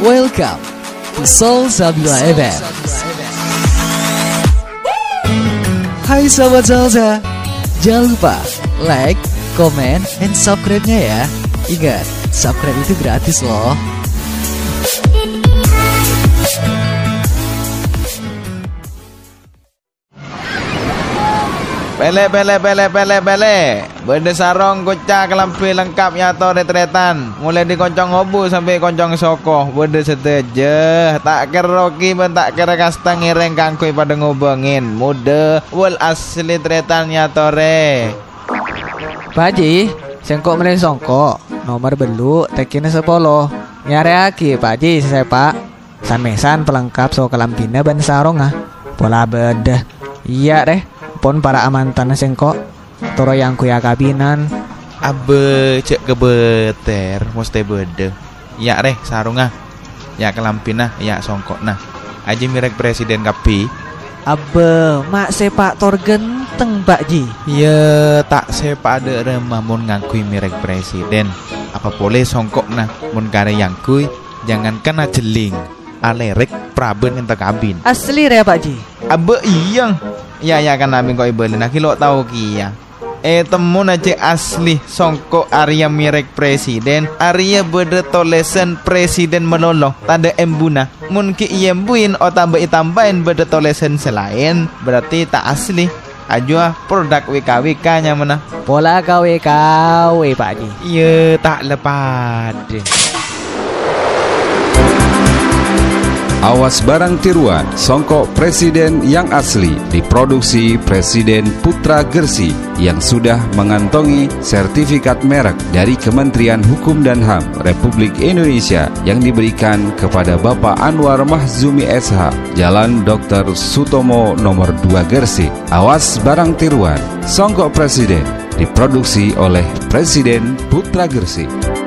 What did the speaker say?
Welcome to Soul Sabila FM. Hai sahabat Salsa, jangan lupa like, comment, and subscribe-nya ya. Ingat, subscribe itu gratis loh. Pele pele pele pele pele Benda sarong kocak kelampi lengkap nyato retretan. Mulai di koncong hobu sampai koncong sokoh Benda seteje Tak kira roki ben tak kira kasta ngireng kangkui pada ngubengin. Muda Wal asli tretan nyato re. Pak Haji, sengkok meren songkok Nomor belu tekine sepolo. Nyari aki Pak Haji saya pak. Samesan pelengkap so kelampina ban sarong ah. Pola bedah Iya deh Pon para amantan sengkok Toro yang kuya kabinan. Abe cek kebeter Musti beda Ya reh sarunga Ya kelampina Ya songkok nah Aji mirek presiden kapi Abe, mak sepak tor genteng Pak Ji. Ya tak sepada remah mun ngakui mirek presiden. Apa boleh songkok nah Mun kare yang kui Jangan kena jeling Alerek praben enta kabin Asli re Pak Ji. Abe iyang Ya ya kan nabi kok ibelin Aki lo tau kia Eh temu aja asli songkok Arya mirek presiden. Arya beda tolesen presiden meloloh Tanda embuna. Mungkin iya buin O tambah tambahin beda tolesen selain. Berarti tak asli. Ajua produk WKWK nya mana Pola KW KW Pak Ji Iya tak lepas Awas barang tiruan, songkok presiden yang asli diproduksi Presiden Putra Gersi yang sudah mengantongi sertifikat merek dari Kementerian Hukum dan HAM Republik Indonesia yang diberikan kepada Bapak Anwar Mahzumi SH, Jalan Dr. Sutomo nomor 2 Gersi. Awas barang tiruan, songkok presiden diproduksi oleh Presiden Putra Gersi.